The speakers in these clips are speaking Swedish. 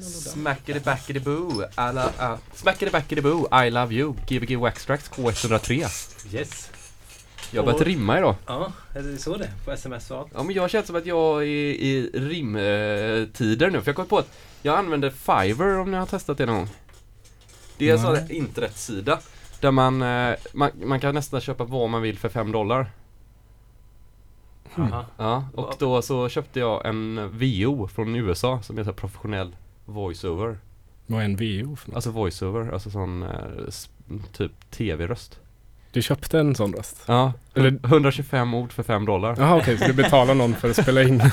Smackety backety boo, alla, uh, smackety backety boo, I love you, Gbg Waxtrax K103. Yes. Jag har börjat rimma idag. Ja, är det så det? På sms och allt? Ja men jag känner som att jag är i rimtider nu, för jag kom på att jag använder Fiverr om ni har testat det någon gång. Det är en sån här internetsida där man, eh, man, man kan nästan köpa vad man vill för 5 dollar. Mm. Ja, och då så köpte jag en VO från USA som är så professionell voiceover. Vad är en VO för något? Alltså voiceover, alltså sån eh, typ tv-röst. Du köpte en sån röst? Ja, Eller- 125 ord för 5 dollar. Jaha okej, så du betalar någon för att spela in?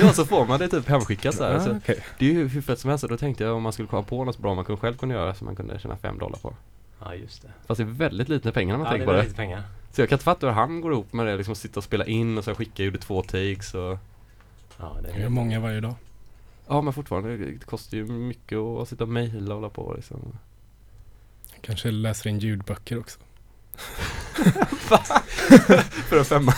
Ja, så får man det typ hemskickat så här. ah, okej. det är ju hur fett som helst, och då tänkte jag om man skulle komma på något bra man kunde själv kunde göra så man kunde tjäna 5 dollar på. Ja, just det. Fast det är väldigt lite pengar när man ja, det tänker är på det. väldigt pengar. Så jag kan inte fatta hur han går ihop med det, liksom sitta och spela in och sen skicka gjorde två takes och Ja, det Jag gör många varje dag. Ja men fortfarande, det kostar ju mycket att sitta och mejla och hålla på liksom. Kanske läser in ljudböcker också. För en femma.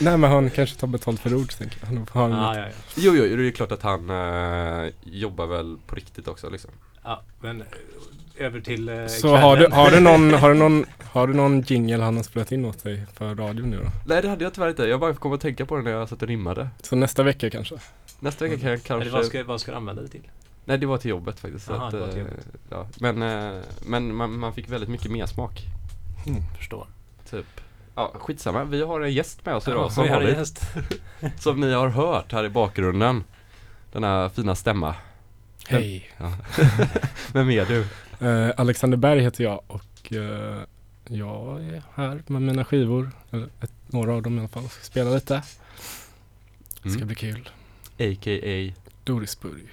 Nej men han kanske tar betalt för ord tänker jag. Han har Ja, ja, ja. Jo, jo, det är klart att han eh, jobbar väl på riktigt också liksom. ja men eh, över till eh, Så har du, har, du någon, har, du någon, har du någon jingle han har spelat in åt dig för radion nu då? Nej det hade jag tyvärr inte, jag bara kom att tänka på det när jag satt och rimmade. Så nästa vecka kanske? Nästa vecka kan jag Eller kanske vad, ska, vad ska du använda det till? Nej det var till jobbet faktiskt. så Aha, att, det var till eh, jobbet. ja. Men, eh, men man, man fick väldigt mycket mer smak. Mm. Förstår. Typ. Ja, skitsamma. Vi har en gäst med oss idag Ja, som, vi har en vanligt, gäst. som ni har hört här i bakgrunden. Denna fina stämma. Hej! Vem är du? Eh, Alexander Berg heter jag och eh, jag är här med mina skivor. Eller ett, några av dem i alla fall. Ska spela lite. Det ska Mm. bli kul. A.k.a. Dorisburg.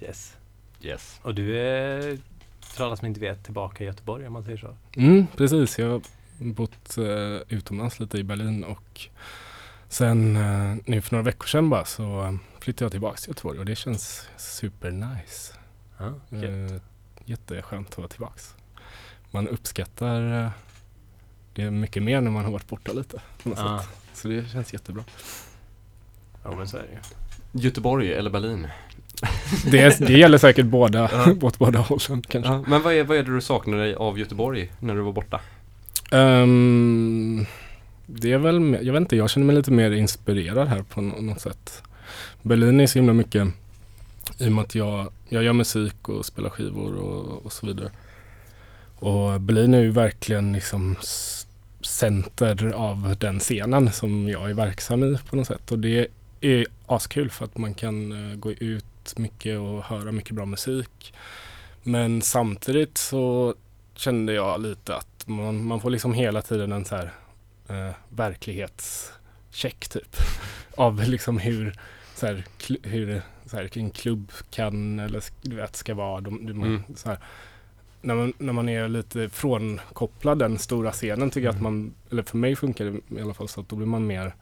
Yes. Yes. Och du är, för alla som inte vet, tillbaka i Göteborg om man säger så. Mm, precis. Jag har bott eh, utomlands lite i Berlin och sen eh, nu för några veckor sedan bara så flyttade jag tillbaka till Göteborg och det känns super nice. Ja, okej. Eh, jätteskönt att vara tillbaks. Man uppskattar eh, det mycket mer när man har varit borta lite. På något Ja. sätt. Så det känns jättebra. Ja, men så är det ju. Göteborg eller Berlin? Det, det gäller säkert båda, Ja. åt båda hållen kanske. Ja, men vad är, vad är det du saknar dig av Göteborg när du var borta? Ehm, det är väl, jag vet inte, jag känner mig lite mer inspirerad här på nå- något sätt. Berlin är så himla mycket i och med att jag, jag gör musik och spelar skivor och, och så vidare. Och Berlin är ju verkligen liksom center av den scenen som jag är verksam i på något sätt. Och det är askul för att man kan eh, gå ut mycket och höra mycket bra musik. Men samtidigt så kände jag lite att man, man får liksom hela tiden en så här eh, verklighetscheck typ. Av liksom hur, så här, hur så här, en klubb kan eller du vet ska vara. De, de, Mm. så här, när, man, när man är lite frånkopplad den stora scenen tycker jag att Mm. man, eller för mig funkar det i alla fall så att då blir man mer,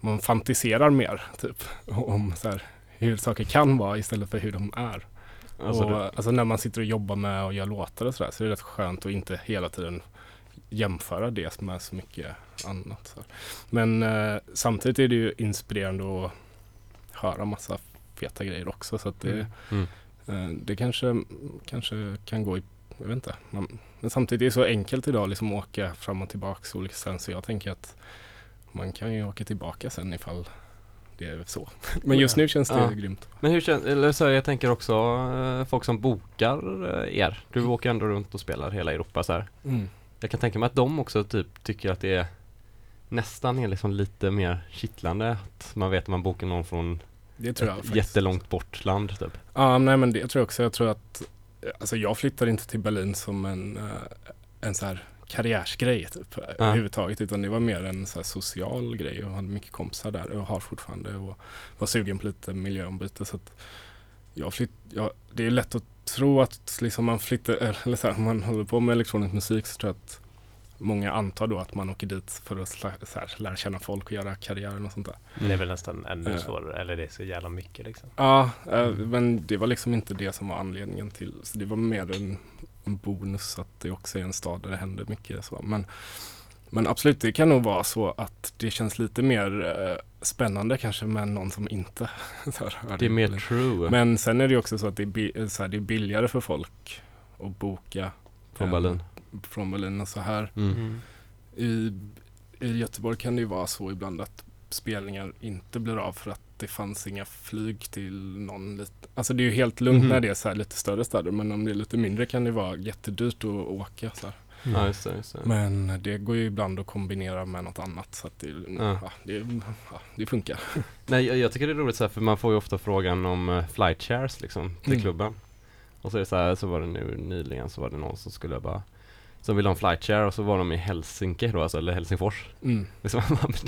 man fantiserar mer typ om så här, hur saker kan vara istället för hur de är. Alltså, och, du, alltså när man sitter och jobbar med och gör låtar och sådär så är det rätt skönt att inte hela tiden jämföra det med så mycket annat. Så. Men eh, samtidigt är det ju inspirerande att höra massa feta grejer också. Så att det, Mm. eh, det kanske, kanske kan gå i, jag vet inte. Man, men samtidigt är det så enkelt idag liksom att åka fram och tillbaka olika ställen. Så jag tänker att man kan ju åka tillbaka sen ifall det är så. Men just nu känns det Ja. grymt. Men hur känns, eller så här, jag tänker också eh, folk som bokar eh, er. Du åker ändå runt och spelar hela Europa så. Mm. Jag kan tänka mig att de också typ tycker att det är nästan är liksom lite mer kittlande att man vet att man bokar någon från Det tror jag ett jättelångt bort land typ. Ja, nej men det tror jag också. Jag tror att, alltså jag flyttade inte till Berlin som en, eh, en så här karriärsgrej typ överhuvudtaget. Utan det var mer en så social grej. Jag hade mycket kompisar där och har fortfarande och var sugen på lite miljöombyte. Så att jag flytt, ja, det är lätt att tro att liksom man flyttar, eller så här, om man håller på med elektronisk musik så tror jag att många antar då att man åker dit för att här, lära känna folk och göra karriären och sånt där. Det är väl nästan ännu Ja. svårare, eller det är så jävla mycket liksom. Ja, eh, men det var liksom inte det som var anledningen till. Så det var mer en bonus att det också är en stad där det händer mycket. Så. Men, men absolut, det kan nog vara så att det känns lite mer spännande kanske med någon som inte här, Det är mer true Men sen är det också så att det är, bi- så här, det är billigare för folk att boka från eh, Berlin. från Berlin och så här. Mm. Mm. I, I Göteborg kan det ju vara så ibland att spelningar inte blir av för att det fanns inga flyg till någon lite, alltså det är ju helt lugnt Mhm. när det är så här lite större städer men om det är lite mindre kan det vara jättedyrt att åka så här. Ja, just det. Just det. Men det går ju ibland att kombinera med något annat så att det, Ja. ja. det, det funkar. Nej, jag, jag tycker det är roligt så här, för man får ju ofta frågan om uh, flight shares liksom till Mm. klubben. Och så är det så här, så var det nu nyligen så var det någon som skulle bara som ville ha en flight share och så var de i Helsinki då, alltså, eller Helsingfors. Mm. Liksom,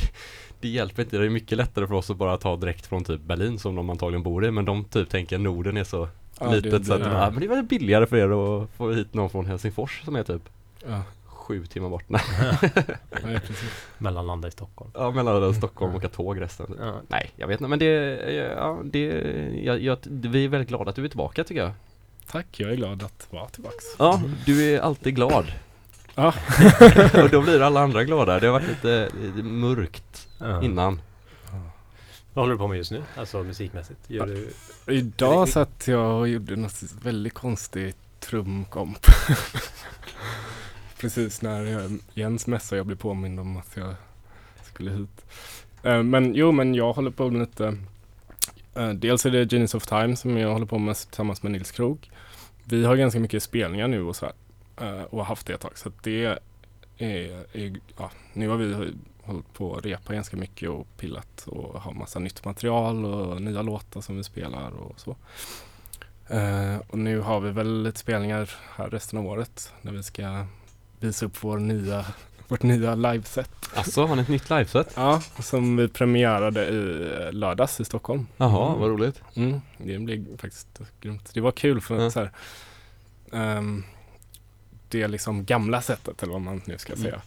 det, hjälper inte, det är mycket lättare för oss att bara ta direkt från typ Berlin som de antagligen bor i, men de typ tänker Norden är så Ja, litet det- så att det- ja. men det är väl billigare för er att få hit någon från Helsingfors som är typ Ja, sju timmar bort. Nej, precis. Mellanlanda i Stockholm. ja, mellan Mm. Stockholm och åka tåg resten. Ja. Nej, jag vet inte, men det, ja, det, jag, jag, vi är väldigt glada att du är tillbaka tycker jag. Tack, jag är glad att vara tillbaks. Ja, du är alltid glad. Ja. och då blir alla andra glada. Det har varit lite, lite mörkt Ja. innan. Vad håller du på med just nu? Alltså musikmässigt? Gör du... Idag satt jag och gjorde något väldigt konstigt trumkomp. Precis när jag, Jens mässade jag blev påmind om att jag skulle hit. Eh, Men jo, men jag håller på med lite eh, Dels är det Genius of Time som jag håller på med tillsammans med Nils Krog. Vi har ganska mycket spelningar nu och så här. eh, Och har haft det ett tag. Så att det är, är ja, nu har vi hållit på att repa ganska mycket och pillat och har massa nytt material och nya låtar som vi spelar och så. Eh, och nu har vi väl lite spelningar här resten av året när vi ska visa upp vår nya, vårt nya liveset. Alltså, har ni ett nytt liveset? Ja, som vi premiärade i eh, lördags i Stockholm. Jaha, Mm. vad roligt. Mm, det blev faktiskt grymt. Det var kul för Ja. så här, ehm, det liksom gamla sättet eller vad man nu ska Mm. säga.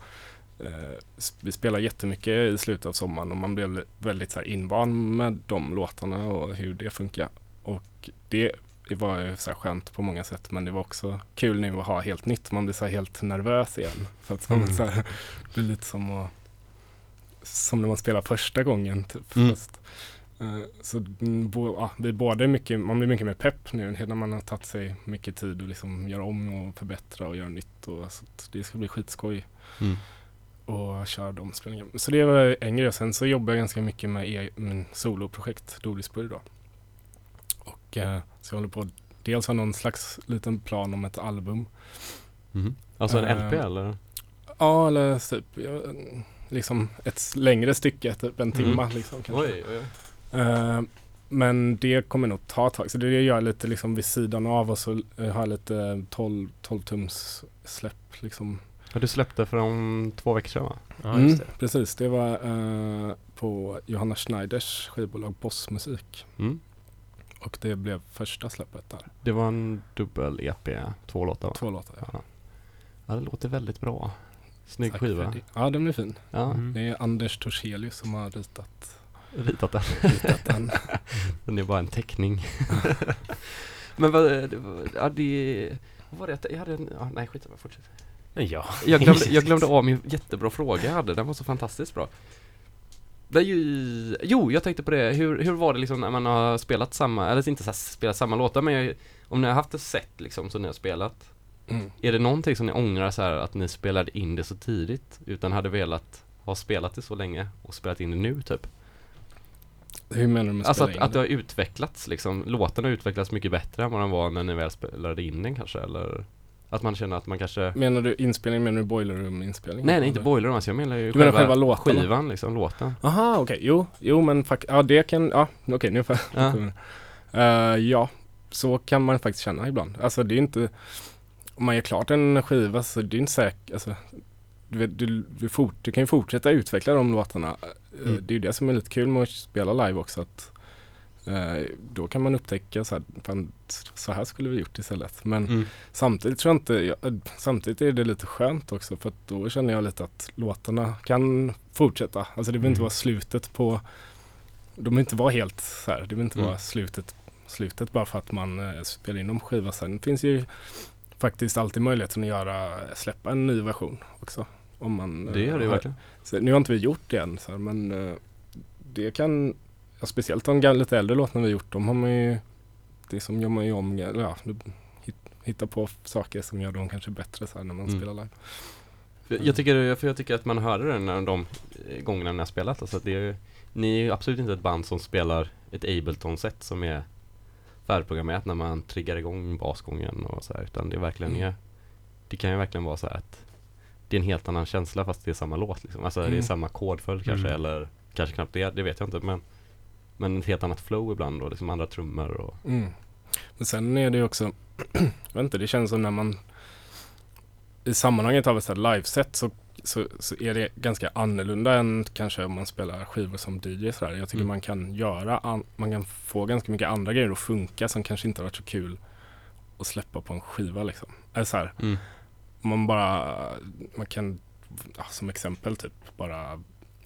Eh, vi spelade jättemycket i slutet av sommaren och man blev väldigt så här invan med de låtarna och hur det funkar. Och det var ju så här skönt på många sätt men det var också kul nu att ha helt nytt. Man blir så helt nervös igen. För att man Mm. så här, det blir lite som att som när man spelar första gången. Typ. Mm. Fast, eh, så bo, ja, vi båda är mycket, man blir mycket mer pepp nu när man har tagit sig mycket tid att liksom göra om och förbättra och göra nytt. Och, så det ska bli skitskoj Mm. Och köra de spelningarna. Så det var en grej. Sen så jobbar jag ganska mycket med e- min soloprojekt Dorisburg då. Och eh, så jag håller på dels har någon slags liten plan om ett album. Mhm. Alltså en Eh, LP eller? Ja, eller typ ja, liksom ett längre stycke, typ en timma Mm. liksom. Kanske. Oj, oj, oj. Eh, men det kommer nog ta ett tag. Så det gör jag lite liksom vid sidan av och så eh, har jag lite 12, 12 tums släpp liksom. Ja, du släppte för om två veckor sedan va? Ja, just det. Mm, precis, det var eh, på Johanna Schneiders skivbolag Bossmusik. Mm. Och det blev första släppet där. Det var en dubbel-EP, två låtar va? Två låtar. Ja. Ja. ja, det låter väldigt bra. Snygg Tack skiva. Ja, den blir fin. Ja, Mm. Det är Anders Torselius som har ritat, ritat den. ritat den. Den är bara en teckning. Men vad, var- ja det, vad var det? Jag hade en, ja, nej skit fortsätt. Ja. Jag glömde, jag glömde av min jättebra fråga jag hade, den var så fantastiskt bra. Det är ju, jo, jag tänkte på det, hur, hur var det liksom när man har spelat samma, eller inte så här, spelat samma låtar, men jag, om ni har haft ett set liksom som ni har spelat, Mm. är det någonting som ni ångrar så här att ni spelade in det så tidigt, utan hade velat ha spelat det så länge och spelat in det nu typ? Hur menar du med Alltså att, in att det? har utvecklats liksom, låten har utvecklats mycket bättre än vad den var när ni väl spelade in den kanske, eller? Att man känner att man kanske Menar du inspelning, menar du boiler room inspelning? Nej nej inte boiler room, alltså jag menar ju Du menar själva låtarna? skivan liksom, låten Aha, okej. Jo, jo men fuck, ja det kan, ja okej nu får jag. Ja. Eh, ja, så kan man faktiskt känna ibland. Alltså det är inte, om man gör klart en skiva så det är inte säkert, alltså du, du, du, fort, du kan ju fortsätta utveckla de låtarna. Eh, Mm. Det är ju det som är lite kul med att spela live också. Att, då kan man upptäcka så här, fan, så här skulle vi gjort istället. Men Mm. Samtidigt tror jag inte, jag, samtidigt är det lite skönt också för att då känner jag lite att låtarna kan fortsätta. Alltså det behöver inte Mm. vara slutet på, de behöver inte vara helt så här, det behöver inte Mm. vara slutet, slutet bara för att man eh, spelar in en skiva sen. Det finns ju faktiskt alltid möjligheten att göra, släppa en ny version också. Om man, Det gör det ju eh, verkligen så, nu har inte vi gjort det än, så här, men eh, det kan, ja, speciellt de lite äldre låtarna vi gjort, de har man ju, det som gör man ju om, ja, hit- hitta på saker som gör dem kanske bättre så här när man Mm. spelar live. Jag, tycker, för jag tycker att man hörde det när de eh, gångerna ni har spelat. Alltså det är, ju- ni är ju absolut inte ett band som spelar ett Ableton-set som är färdigprogrammerat när man triggar igång basgången och så här, utan det är verkligen Mm. är, Det kan ju verkligen vara så här att det är en helt annan känsla fast det är samma låt liksom. Alltså det är Mm. samma kodföljd kanske Mm. eller kanske knappt det, det vet jag inte men Men ett helt annat flow ibland och liksom andra trummor och Mm. Men sen är det ju också, jag vet inte, det känns som när man i sammanhanget av ett liveset så, så, så är det ganska annorlunda än kanske om man spelar skivor som DJ så. Jag tycker Mm. man kan göra, an, man kan få ganska mycket andra grejer att funka som kanske inte har varit så kul att släppa på en skiva liksom. Eller så mm. man bara, man kan ja, som exempel typ bara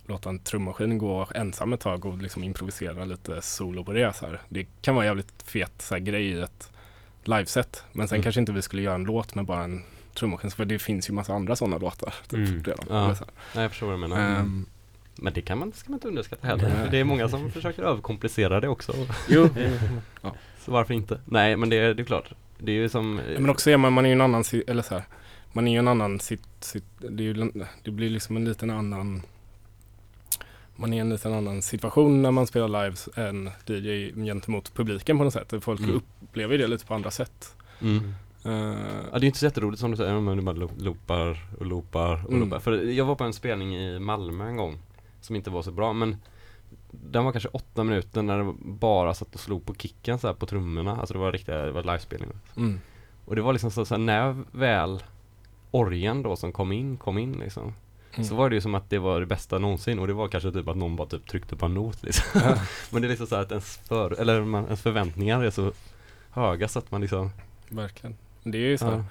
låta en trummaskin gå ensam ett tag och liksom improvisera lite solo på det. Så här. Det kan vara jävligt fet så här, grej i ett liveset. Men sen Mm. kanske inte vi skulle göra en låt med bara en trummaskin. För det finns ju massa andra sådana låtar. Typ, Mm. redan. Ja. Nej jag förstår vad du menar Ehm, Men det kan man, ska man inte underskatta heller. Nej. För det är många som försöker överkomplicera det också. jo, Så varför inte? Nej men det, är- det är klart. Det är ju som Ja, men också är man, man är ju en annan, eller så här, man är ju en annan, sitt, sitt, det, ju, det blir liksom en liten annan, man är i en liten annan situation när man spelar live än DJ gentemot publiken på något sätt. Folk Mm. upplever det lite på andra sätt. mm. Eh, Ja det är inte så jätteroligt som du säger, men du bara lo- loopar och loopar och Mm. loopar. För jag var på en spelning i Malmö en gång Som inte var så bra men Den var kanske åtta minuter när det bara satt och slog på kicken så här på trummorna Alltså det var riktiga, det var livespelning mm, Och det var liksom så, så här, när väl Orgen då som kom in, kom in liksom mm. Så var det ju som att det var det bästa någonsin och det var kanske typ att någon bara typ tryckte på en not liksom Ja, Men det är liksom så att ens, för, eller man, ens förväntningar är så höga så att man liksom verkligen. Det är ju så här,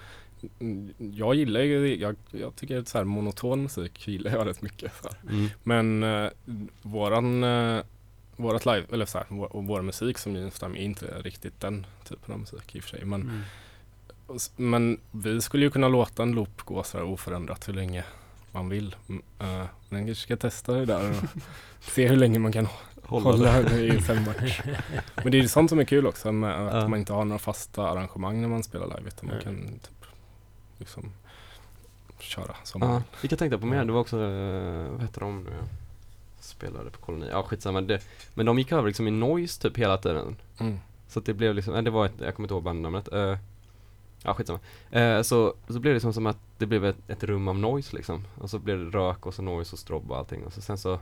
mm, jag gillar ju, jag, jag tycker att så här monoton musik gillar jag rätt mycket. Mm. Men eh, våran, eh, vårat live, eller så här, vår, vår musik som Jeanstam är inte riktigt den typen av musik i och för sig. Men, Mm. men vi skulle ju kunna låta en loop gå så här oförändrat hur länge man vill. Eh, men kanske ska testa det där och se hur länge man kan Hålla, hålla det i fem match. Men det är ju sånt som är kul också med att Ja. man inte har några fasta arrangemang när man spelar live utan man kan typ liksom köra som man vilka tänkte jag på mer? Det var också, eh, vad heter de nu? Spelade på koloni, ja skitsamma det, Men de gick över liksom i noise typ hela tiden mm. Så att det blev liksom, nej, det var ett, jag kommer inte ihåg bandnamnet uh, Ja skitsamma uh, så, så blev det liksom som att det blev ett, ett rum av noise liksom Och så blev det rök och så noise och strobb och allting och så sen så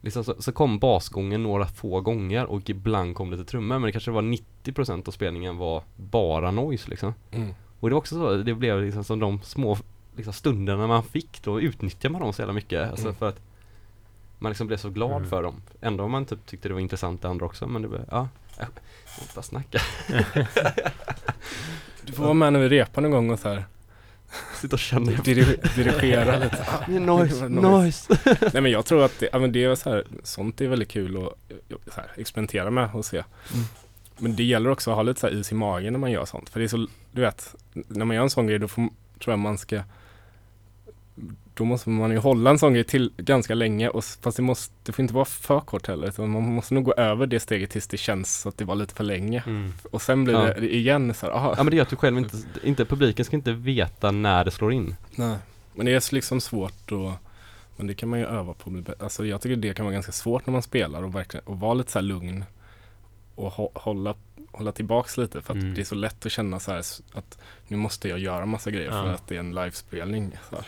Liksom så, så kom basgången några få gånger och ibland kom lite trummor men det kanske var 90% av spelningen var bara noise liksom Mm. och det var också så, det blev liksom som de små liksom, stunderna man fick då utnyttjar man dem så jävla mycket. Alltså Mm. för att man liksom blev så glad Mm. för dem. Ändå om man typ tyckte det var intressant det andra också men det blev, ja. Jag bara snacka. Du får vara med när vi repar någon gång och så här Sitta och känna. Diri- dirigera lite. Ah, noise, noise. Nej men jag tror att det, ja, men det är så här, sånt är väldigt kul att så här, experimentera med och se. Mm. Men det gäller också att ha lite så is i magen när man gör sånt. För det är så, du vet, när man gör en sån grej då får, tror jag man ska då måste man ju hålla en sån grej till ganska länge och, fast det måste, det får inte vara för kort heller utan man måste nog gå över det steget tills det känns så att det var lite för länge. Mm. Och sen blir Ja. det igen så här, aha, Ja men det är att du själv inte, inte publiken ska inte veta när det slår in. Nej. Men det är liksom svårt och men det kan man ju öva på. att Alltså jag tycker det kan vara ganska svårt när man spelar och verkligen och vara lite så här lugn och hå- hålla, hålla tillbaks lite för att Mm. det är så lätt att känna så att nu måste jag göra massa grejer för Ja. att det är en livespelning. Så här.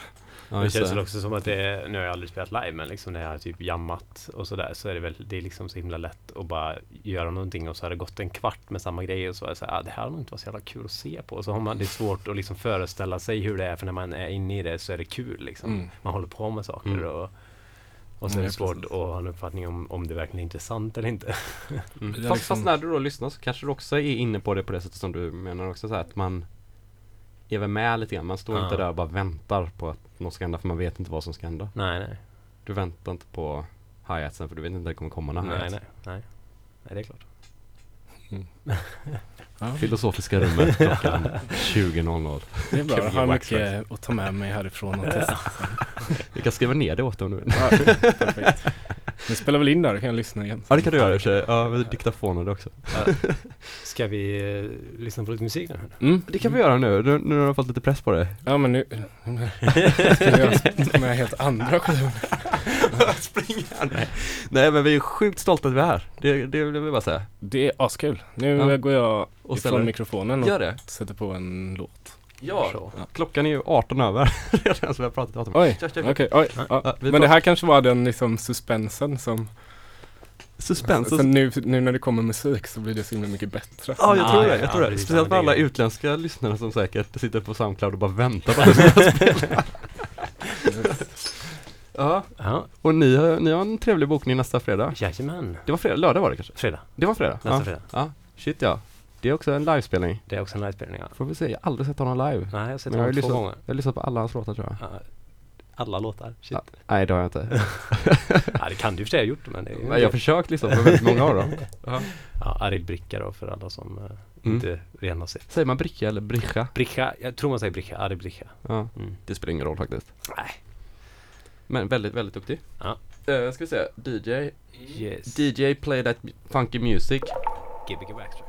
Ja, det känns det. väl också som att det är, nu har jag aldrig spelat live men liksom när jag har typ jammat och sådär så är det väl, det är liksom så himla lätt att bara göra någonting och så har det gått en kvart med samma grej och så är det så här, ah, det här har nog inte varit så jävla kul att se på. Så har man, det är svårt att liksom föreställa sig hur det är för när man är inne i det så är det kul liksom. Mm. Man håller på med saker Mm. och och så Ja, är det svårt att ha en uppfattning om, om det verkligen är intressant eller inte. Mm. Det Fast, liksom- fast när du då lyssnar så kanske du också är inne på det på det sättet som du menar också så här att man är väl med lite grann. Man står Ja. inte där och bara väntar på att något ska hända för man vet inte vad som ska hända. Nej, nej. Du väntar inte på hi-hatsen för du vet inte när det kommer komma några Nej, hi-hats. nej, nej. Nej, det är klart. Ja, Filosofiska rummet klockan 20.00. det är bra. Jag har mycket att ta med mig härifrån och testa. Vi kan skriva ner det åt dig om du vill. Ja, perfekt. Vi spelar väl in där, kan jag lyssna igen. Ja det kan du göra i och för sig. Ja, diktafoner också. Ska vi eh, lyssna på lite musik nu? Mm. Det kan vi göra nu, nu, nu har du fått lite press på dig. Ja men nu ska jag göra med helt andra skivor. Springa! Nej. Nej men vi är sjukt stolta att vi är här. Det, det vill jag bara säga. Det är askul. Nu Ja. går jag Och ställer- ifrån mikrofonen och Gör det. sätter på en låt. Ja. Så. Klockan är ju 18 över redan som vi har pratat om. Oj, okej, kör. oj. Ja, Men det här kanske var den liksom suspensen som Suspens. Sen nu, nu när det kommer musik så blir det så himla mycket bättre. Ja, jag Ja, tror det. Jag ja, tror det. Speciellt för alla utländska lyssnare som säkert sitter på Soundcloud och bara väntar på att det ska spela. Ja, Ja, och ni, har- ni har en trevlig bokning nästa fredag. jajamän. Det var fredag, lördag var det kanske? Fredag, Det var fredag? nästa ja. fredag. ja. Shit ja. Det är också en livespelning. Det är också en livespelning ja. Får vi se, jag har aldrig sett honom live. Nej, jag har sett honom två gånger. jag har lyssnat på alla hans låtar tror jag. Ja, Alla låtar. Shit. Ja. Nej det har jag inte. Ja, det kan du för sig ha gjort men det är ju Men jag har försökt lyssna på väldigt många av dem. Ja. Ja, Aril Bricka då för alla som Mm. inte redan har sett. Säger man bricka eller bricka? Bricka, jag tror man säger Bricka, Aril Bricka. Ja, Mm. det spelar ingen roll faktiskt. Nej. Men väldigt, väldigt duktig. Ja. Uh, ska vi se, DJ. Yes. DJ play that funky music. Gbg Backtracks.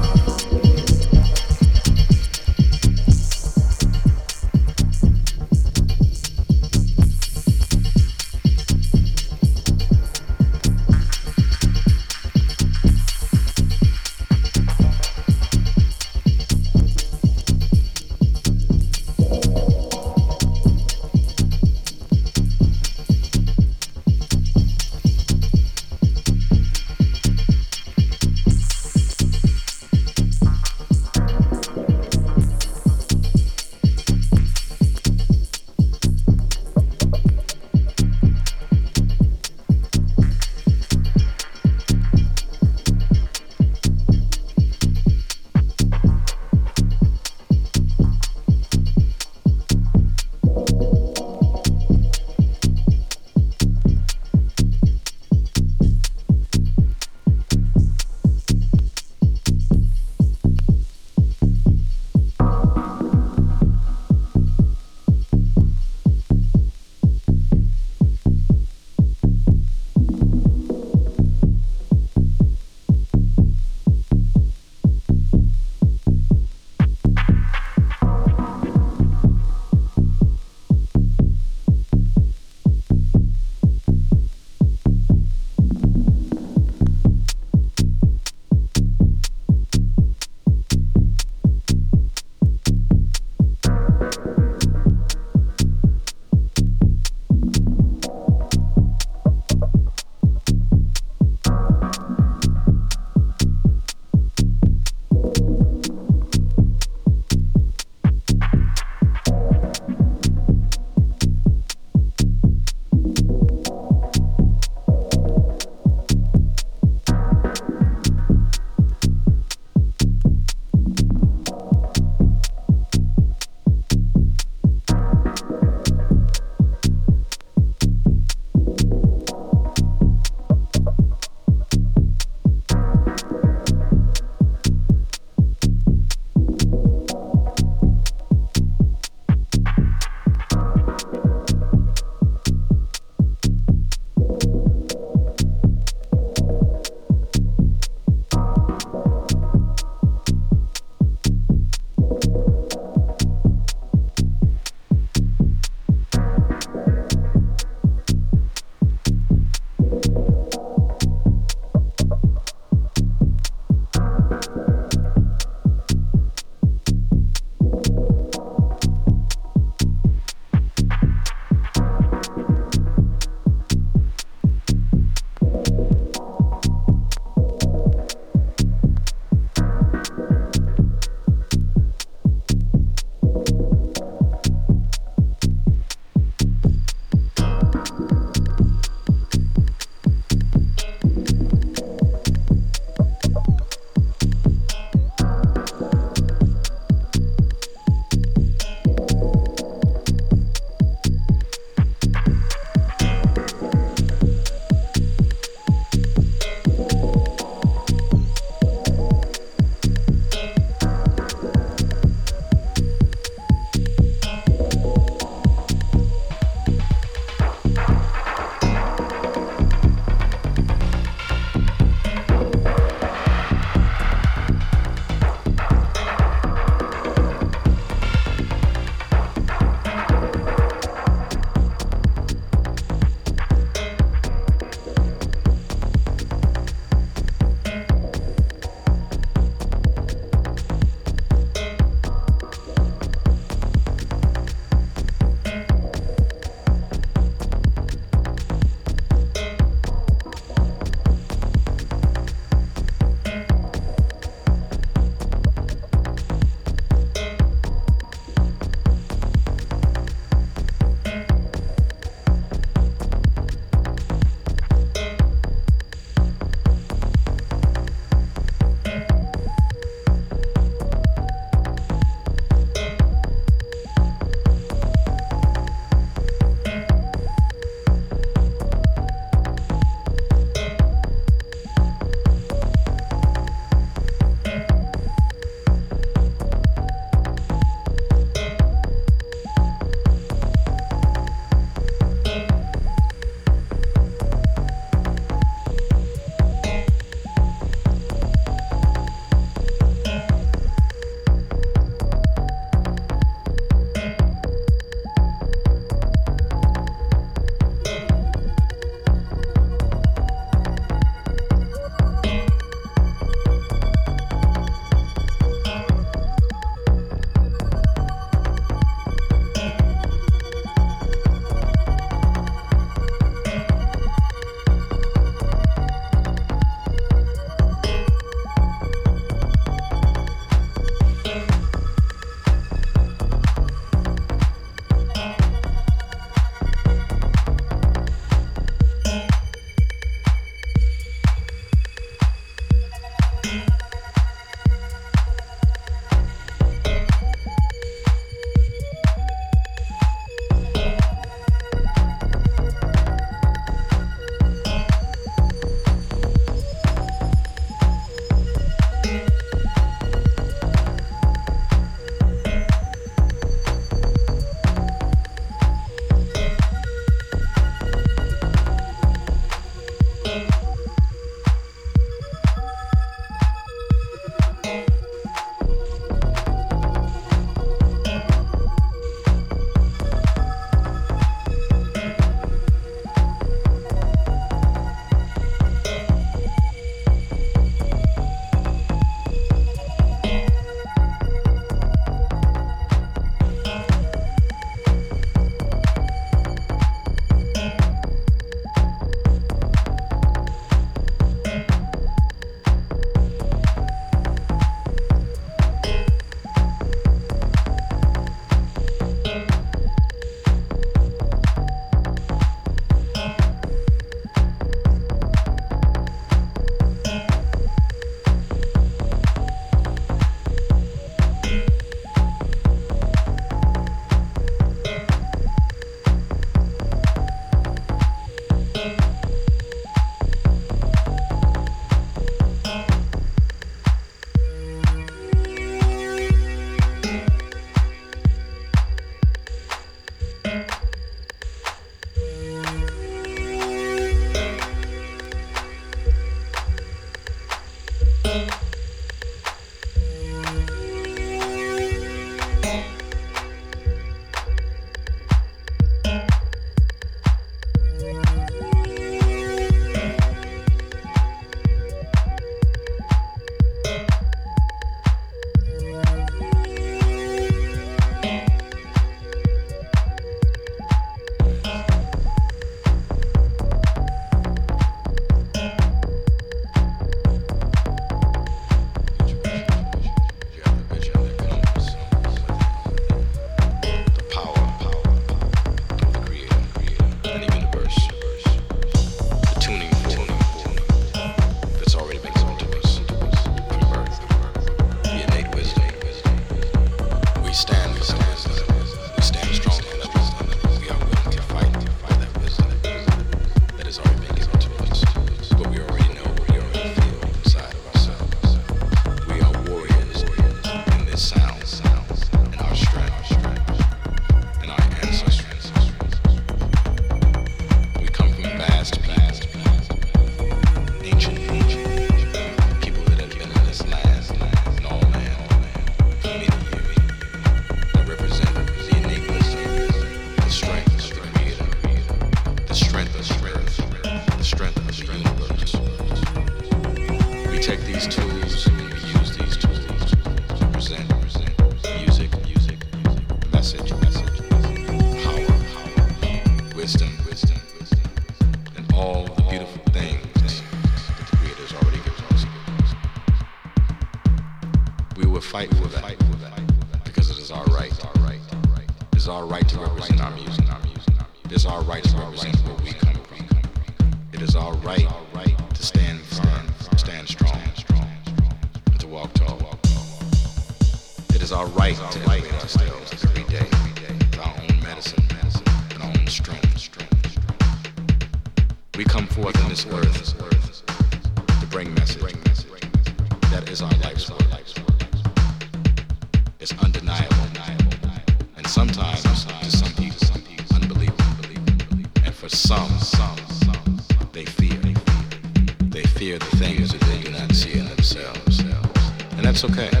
It's okay.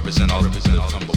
represent all represent all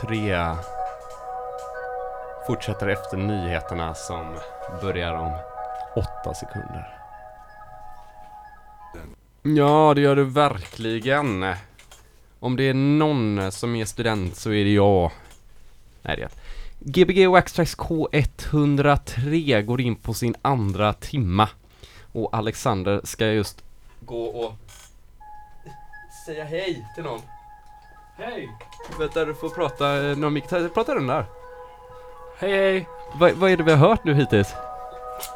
Tre... fortsätter efter nyheterna som börjar om åtta sekunder. Ja, det gör du verkligen. Om det är någon som är student så är det jag. Nej, det är jag. Gbg Waxtrax K103 går in på sin andra timma. Och Alexander ska just gå och säga hej till någon. Hej! Vänta, du får prata eh, någon. Ta- Prata den där. Hej hej! Vad, vad är det vi har hört nu hittills?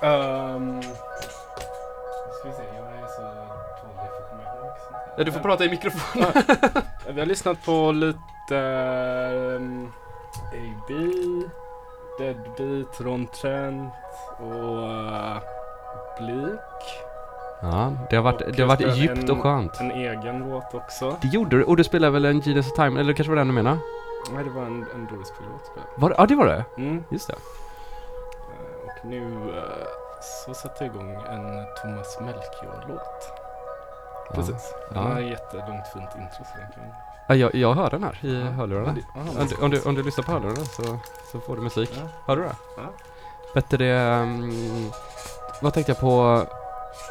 Um, ska vi se, jag är så dålig för att komma ihåg sånt här. Ja, du får prata i mikrofonen. Vi har lyssnat på lite um, AB, Deadbeat, Ron Trent och uh, Bleak. Ja, det har varit, Och det har varit djupt en- och skönt. En egen låt också. Det gjorde du, och du spelade väl en Genius of Time, eller kanske var det den du menade? Nej, det var en, en Doris-låt. Var det? Ja, det var det. Mm. Just det. Eh, Och nu eh, så sätter jag igång en Thomas Melchior-låt. Ja. Precis. Den Ja. har jättelångt fint intro så den kan... Ja, jag, jag hör den här i hörlurarna. Aha, Om du, om, du, om du lyssnar på hörlurarna så, så får du musik. Ja. Hör du det? Ja. Bättre det... Um, vad tänkte jag på?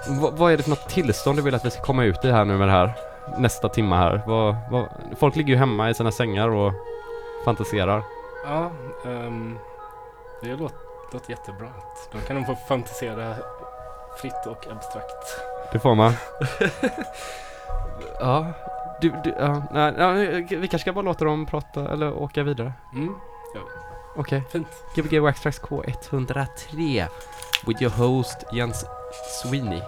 Vad, vad är det för något tillstånd du vill att vi ska komma ut i här nu med det här? Nästa timma här. Vad, vad, folk ligger ju hemma i sina sängar och fantiserar. Ja, ehm, det låter, låter jättebra. Då kan de få fantisera fritt och abstrakt. Det får man. ja, du, du, ja, nej, ja, vi kanske ska bara låta dem prata eller åka vidare. Mm, Okej. fint. Gbg Waxtrax K103 with your host Jens Sweeney.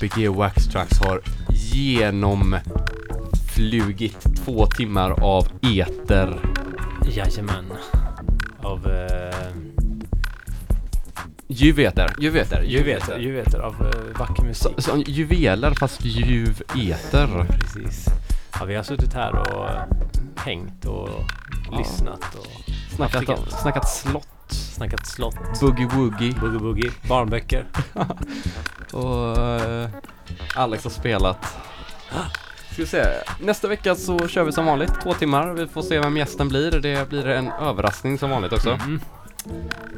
Gbg Wax Tracks har genomflugit två timmar av eter. Jajamän. Av uh, Juveter, juveter, juveter, juveter av uh, vacker musik. Så, så, juveler fast juveter. Precis. Ja, vi har suttit här och hängt och lyssnat och Snackat, snackat slott, snackat slott, boogie woogie boogie boogie, barnböcker. och eh, Alex har spelat. Ska vi se, nästa vecka så kör vi som vanligt två timmar. Vi får se vem gästen blir. Det blir en överraskning som vanligt också. Mm.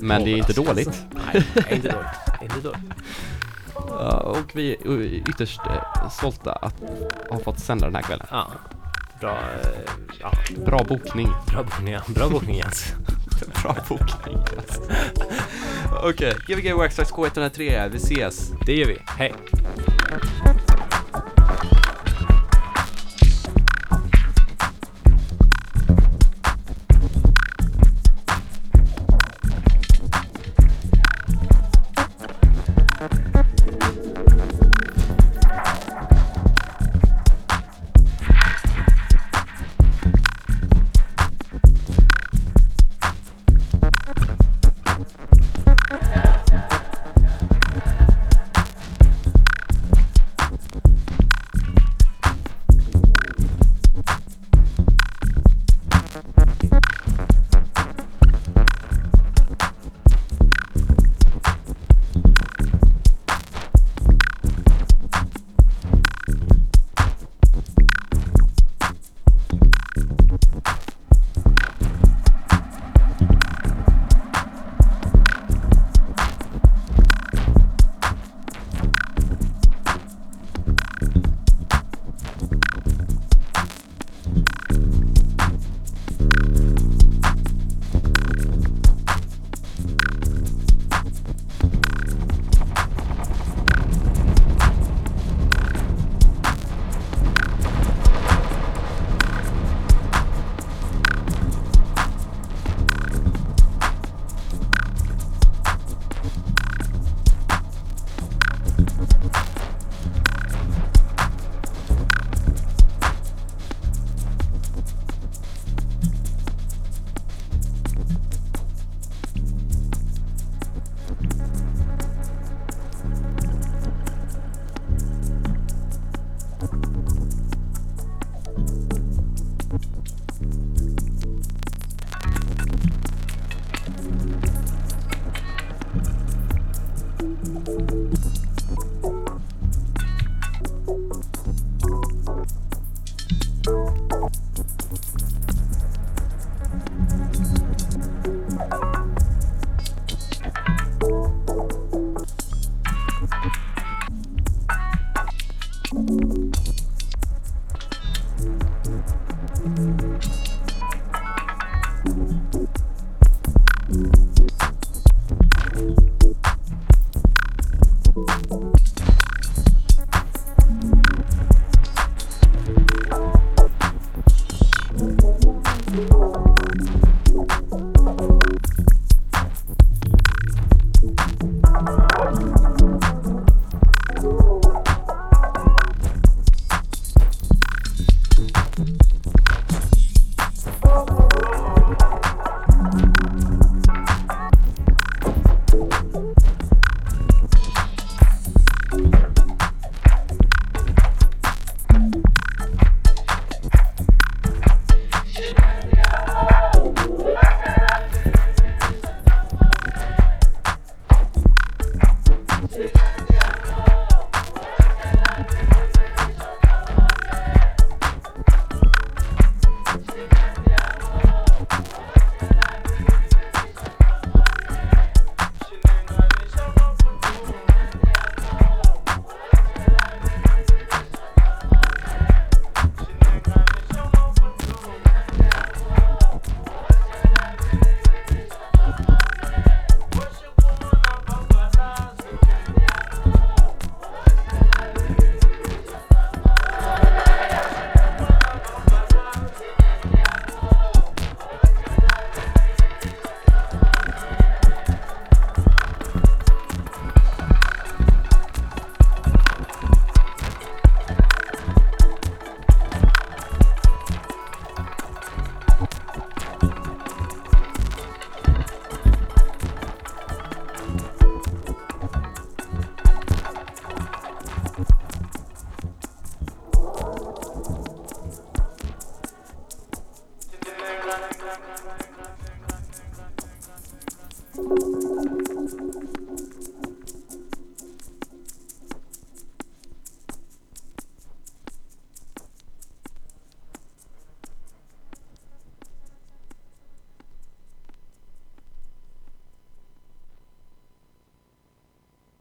Men det är inte dåligt. Nej, nej, inte dåligt. Inte dåligt. Ja, och vi är ytterst eh, stolta att ha fått sända den här kvällen. Ja. Bra, eh, ja, Bra bokning. bra bokning, ja. bra bokning Jens. Bra bokning. Okej, Gbg Workstacks K103, vi ses. Det gör vi. Hej!